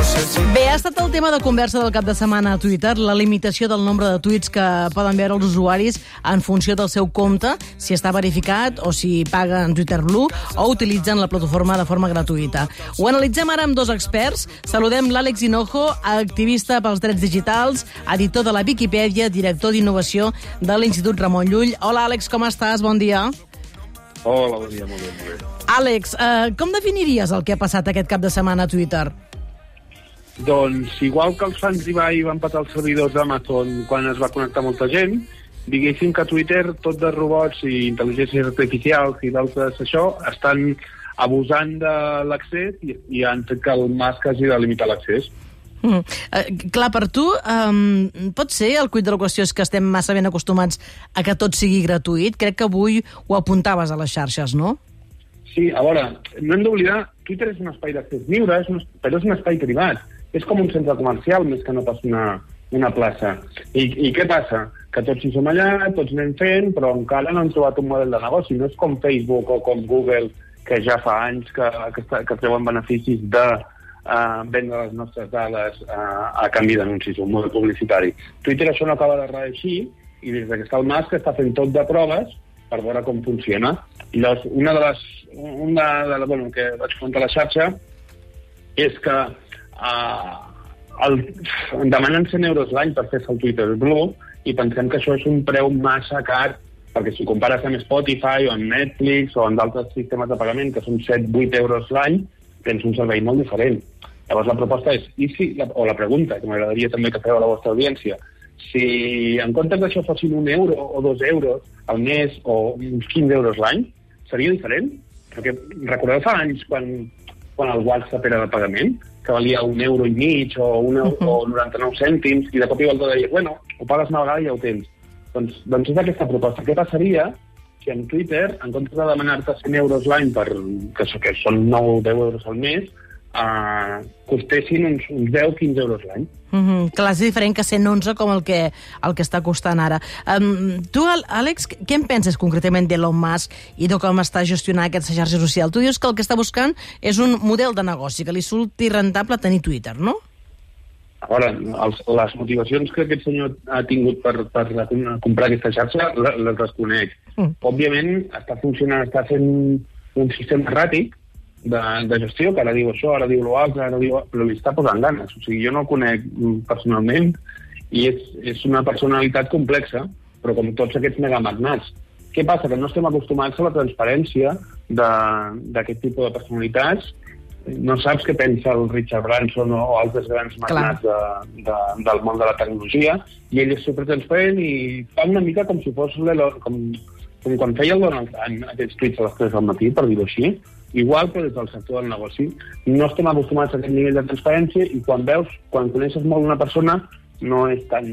Bé, ha estat el tema de conversa del cap de setmana a Twitter, la limitació del nombre de tuits que poden veure els usuaris en funció del seu compte, si està verificat o si paguen Twitter Blue o utilitzen la plataforma de forma gratuïta. Ho analitzem ara amb dos experts. Saludem l'Àlex Hinojo, activista pels drets digitals, editor de la Viquipèdia, director d'innovació de l'Institut Ramon Llull. Hola, Àlex, com estàs? Bon dia. Hola, bon dia, molt bé, molt bé. Àlex, eh, com definiries el que ha passat aquest cap de setmana a Twitter? Doncs, igual que els fans d'Ibai van patar els servidors d'Amazon quan es va connectar molta gent, diguéssim que Twitter, tot de robots i intel·ligències artificials i d'altres això, estan abusant de l'accés i, i han fet que el Musk hagi de limitar l'accés. Mm. Eh, clar, per tu, um, pot ser el cuit de la qüestió és que estem massa ben acostumats a que tot sigui gratuït? Crec que avui ho apuntaves a les xarxes, no? Sí, a veure, no hem d'oblidar, Twitter és un espai d'accés lliure, és un, però és un espai privat. És com un centre comercial més que no pas una, una plaça. I, I què passa? Que tots hi som allà, tots anem fent, però encara no hem trobat un model de negoci. No és com Facebook o com Google, que ja fa anys que, que, que treuen beneficis de uh, vendre les nostres dades uh, a canvi d'anuncis, un model publicitari. Twitter això no acaba de reeixir i des que està el Musk està fent tot de proves per veure com funciona. I llavors, una de les... Una de les bueno, que vaig comentar a la xarxa és que uh, el, demanen 100 euros l'any per fer-se el Twitter Blue i pensem que això és un preu massa car perquè si compares amb Spotify o amb Netflix o amb d'altres sistemes de pagament que són 7-8 euros l'any, tens un servei molt diferent. Llavors la proposta és, i si, la, o la pregunta, que m'agradaria també que feu a la vostra audiència, si en comptes d'això fossin un euro o dos euros al mes o uns 15 euros l'any, seria diferent? Perquè recordeu fa anys quan, quan el WhatsApp era de pagament, que valia un euro i mig o, un, uh -huh. o 99 cèntims, i de cop i volta deia, bueno, ho pagues una vegada i ja ho tens. Doncs, doncs és aquesta proposta. Què passaria si en Twitter, en comptes de demanar-te 100 euros l'any per, que, que són 9 o 10 euros al mes, costessin uns, uns 10-15 euros l'any. Mm -hmm. Clar, és diferent que 111 com el que, el que està costant ara. Um, tu, Àlex, què en penses concretament d'Elon Musk i de com està gestionant aquesta xarxa social? Tu dius que el que està buscant és un model de negoci, que li surti rentable tenir Twitter, no? A veure, els, les motivacions que aquest senyor ha tingut per, per comprar aquesta xarxa les desconec. Mm. Òbviament, està funcionant, està fent un sistema erràtic, de, de gestió, que ara diu això, ara diu l'altre, ara diu... però li està posant ganes. O sigui, jo no el conec personalment i és, és una personalitat complexa, però com tots aquests megamagnats. Què passa? Que no estem acostumats a la transparència d'aquest tipus de personalitats. No saps què pensa el Richard Branson o altres grans magnats de, de, del món de la tecnologia i ell és supertransparent i fa una mica com si fos com, com quan feia el Donald Trump aquests tuits a les 3 del matí, per dir-ho així, igual que des del sector del negoci. No estem acostumats a aquest nivell de transparència i quan veus, quan coneixes molt una persona, no és tan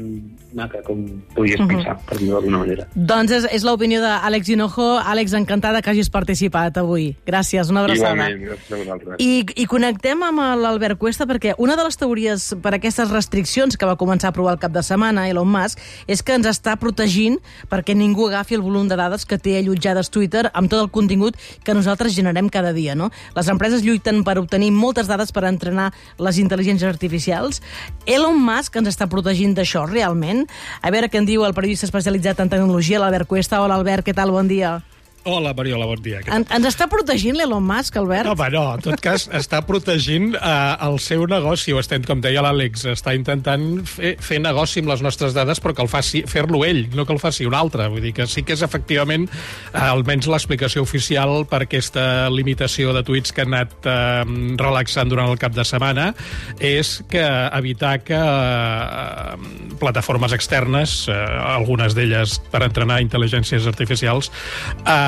maca com podies pensar, uh -huh. per dir-ho d'alguna manera. Doncs és, és l'opinió d'Àlex Hinojo. Àlex, encantada que hagis participat avui. Gràcies, una abraçada. Igualment, gràcies a vosaltres. I, I connectem amb l'Albert Cuesta perquè una de les teories per aquestes restriccions que va començar a provar el cap de setmana Elon Musk és que ens està protegint perquè ningú agafi el volum de dades que té allotjades Twitter amb tot el contingut que nosaltres generem cada dia. No? Les empreses lluiten per obtenir moltes dades per entrenar les intel·ligències artificials. Elon Musk ens està protegint d'això realment? A veure què en diu el periodista especialitzat en tecnologia, l'Albert Cuesta. Hola, Albert, què tal? Bon dia. Hola, Mariola, bon dia. En, ens està protegint l'Elon Musk, Albert? No, home, no, en tot cas, està protegint eh, el seu negoci, o estem, com deia l'Àlex, està intentant fer, fer negoci amb les nostres dades, però que el faci fer-lo ell, no que el faci un altre. Vull dir que sí que és efectivament, eh, almenys l'explicació oficial per aquesta limitació de tuits que han anat eh, relaxant durant el cap de setmana, és que evitar que eh, plataformes externes, eh, algunes d'elles per entrenar intel·ligències artificials, eh,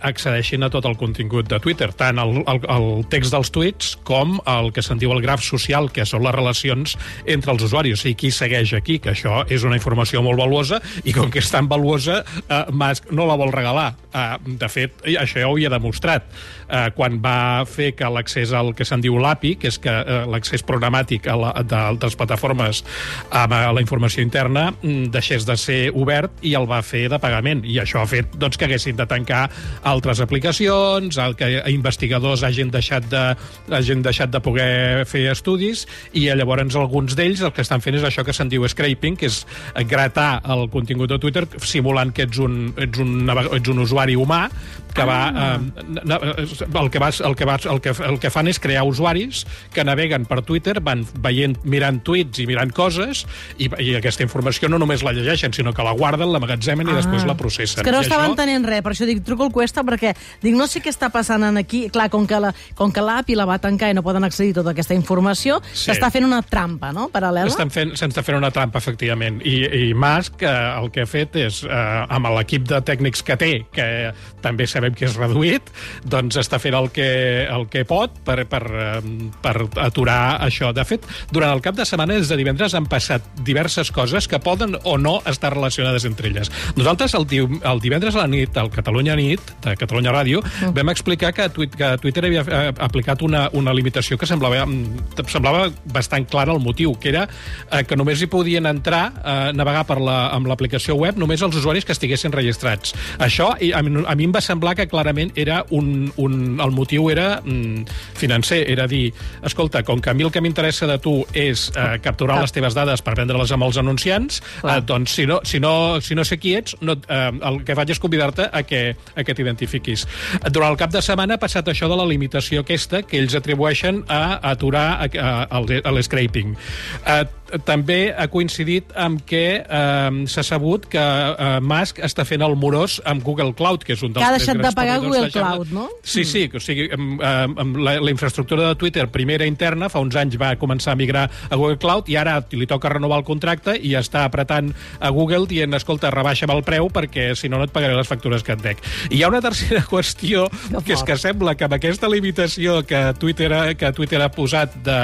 accedeixin a tot el contingut de Twitter, tant el, el, el text dels tuits com el que se'n diu el graf social, que són les relacions entre els usuaris. O sigui, qui segueix aquí, que això és una informació molt valuosa, i com que és tan valuosa, eh, Musk no la vol regalar. Eh, de fet, això ja ho havia demostrat. Eh, quan va fer que l'accés al que se'n diu l'API, que és que eh, l'accés programàtic d'altres plataformes a la informació interna mm, deixés de ser obert i el va fer de pagament. I això ha fet doncs, que haguessin de tancar altres aplicacions, el que investigadors hagin deixat de, hagin deixat de poder fer estudis, i llavors alguns d'ells el que estan fent és això que se'n diu scraping, que és gratar el contingut de Twitter simulant que ets un, ets un, ets un usuari humà que va... Ah. Eh, el, que vas, el, que vas, el, que, el que fan és crear usuaris que naveguen per Twitter, van veient, mirant tuits i mirant coses, i, i aquesta informació no només la llegeixen, sinó que la guarden, l'amagatzemen i després la processen. Ah. És que no I estava això- entenent res, per això dic, truco al Cuesta, perquè dic, no sé què està passant en aquí. Clar, com que la- com que l'API la va tancar i no poden accedir a tota aquesta informació, Sí. s'està fent una trampa, no?, paral·lela. Estan fent, s'està fent una trampa, efectivament. I, i Musk eh, el que ha fet és, eh, amb l'equip de tècnics que té, que també sabem que és reduït, doncs està fent el que, el que pot per, per, eh, per aturar això. De fet, durant el cap de setmana, des de divendres, han passat diverses coses que poden o no estar relacionades entre elles. Nosaltres, el, el divendres a la nit, al Catalunya Nit, de Catalunya Ràdio, Mm. vam explicar que, Twi- que Twitter havia eh, aplicat una, una limitació que semblava, mm, semblava bastant clara el motiu, que era eh, que només hi podien entrar, eh, navegar per la, amb l'aplicació web, només els usuaris que estiguessin registrats. Això a, mi- a mi em va semblar que clarament era un, un, el motiu era mm, financer, era dir, escolta, com que a mi el que m'interessa de tu és eh, capturar Clar. les teves dades per vendre-les amb els anunciants, Clar. eh, doncs si no, si, no, si no sé qui ets, no, eh, el que faig és convidar-te a que, a que t'identifiquis. Durant el cap de setmana ha passat això de la limitació aquesta que ells atribueixen a aturar l'escraping. Eh, també ha coincidit amb que eh, s'ha sabut que eh, Musk està fent el morós amb Google Cloud, que és un dels Que ha deixat de pagar Google de. Cloud, no? Sí, sí, o sigui, amb, amb, amb la, la infraestructura de Twitter primera interna, fa uns anys va començar a migrar a Google Cloud i ara li toca renovar el contracte i està apretant a Google dient, escolta, rebaixa'm el preu perquè si no no et pagaré les factures que et dec. I hi ha una tercera qüestió, Que que és que sembla que amb aquesta limitació que Twitter ha, que Twitter ha posat de,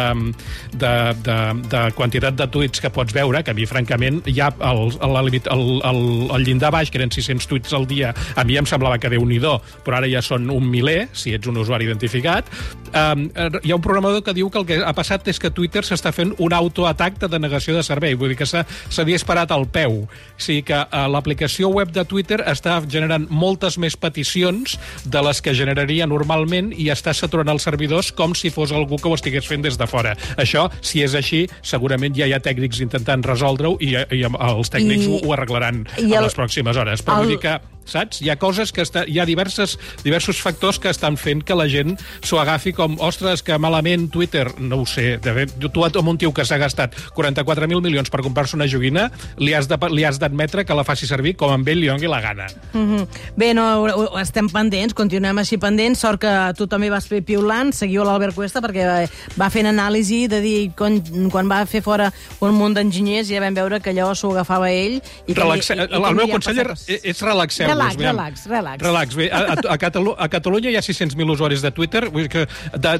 de, de, de quantitat de tuits que pots veure, que a mi, francament, ja el, el, el, el, el llindar baix, que eren 600 tuits al dia, a mi em semblava que déu nhi però ara ja són un miler, si ets un usuari identificat. Um, hi ha un programador que diu que el que ha passat és que Twitter s'està fent un autoatac de denegació de servei, vull dir que s'ha disparat al peu. O sigui que uh, l'aplicació web de Twitter està generant moltes més peticions de les que generaria normalment i està saturant els servidors com si fos algú que ho estigués fent des de fora. Això, si és així, segurament ja hi ha tècnics intentant resoldre-ho i, i els tècnics I- ho, ho arreglaran i en el- les pròximes hores. Però el- vull dir que saps? Hi ha coses que està, hi ha diverses, diversos factors que estan fent que la gent s'ho agafi com, ostres, que malament Twitter, no ho sé, de fet, tu amb un tio que s'ha gastat 44.000 milions per comprar-se una joguina, li has de- li has d'admetre que la faci servir com amb ell li doni la gana. Mm -hmm. Bé, no, estem pendents, continuem així pendents. Sort que tu també vas fer piulant, seguiu l'Albert Cuesta, perquè va, va fent anàlisi de dir, quan, quan va fer fora un munt d'enginyers, ja vam veure que allò s'ho agafava ell. I que, Relaxe... i, i, i el meu consell és, és relaxeu-vos. Relax, aviam. relax, relax. Relax. Bé, a, a, Catalu a Catalunya hi ha 600.000 usuaris de Twitter, vull dir que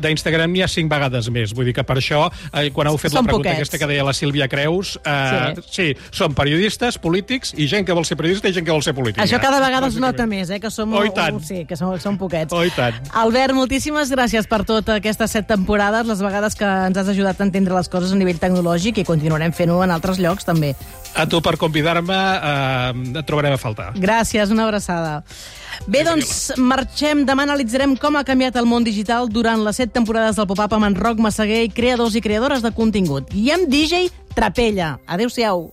d'Instagram n'hi ha 5 vegades més. Vull dir que per això, eh, quan heu fet Són la pregunta poquets. aquesta que deia la Sílvia Creus, eh, sí. sí, són periodistes, polítics, i gent que vol ser periodista i gent que vol ser política. Això cada vegada es nota més, eh, que som... Oh, tant. Sí, que som, som poquets. Oh, tant. Albert, moltíssimes gràcies per totes aquestes set temporades, les vegades que ens has ajudat a entendre les coses a nivell tecnològic i continuarem fent-ho en altres llocs, també. A tu per convidar-me eh, et trobarem a faltar. Gràcies, una abraçada. Bé, doncs, marxem. Demà analitzarem com ha canviat el món digital durant les set temporades del Pop-Up amb en Roc Massaguer i creadors i creadores de contingut. I amb DJ Trapella. Adéu-siau.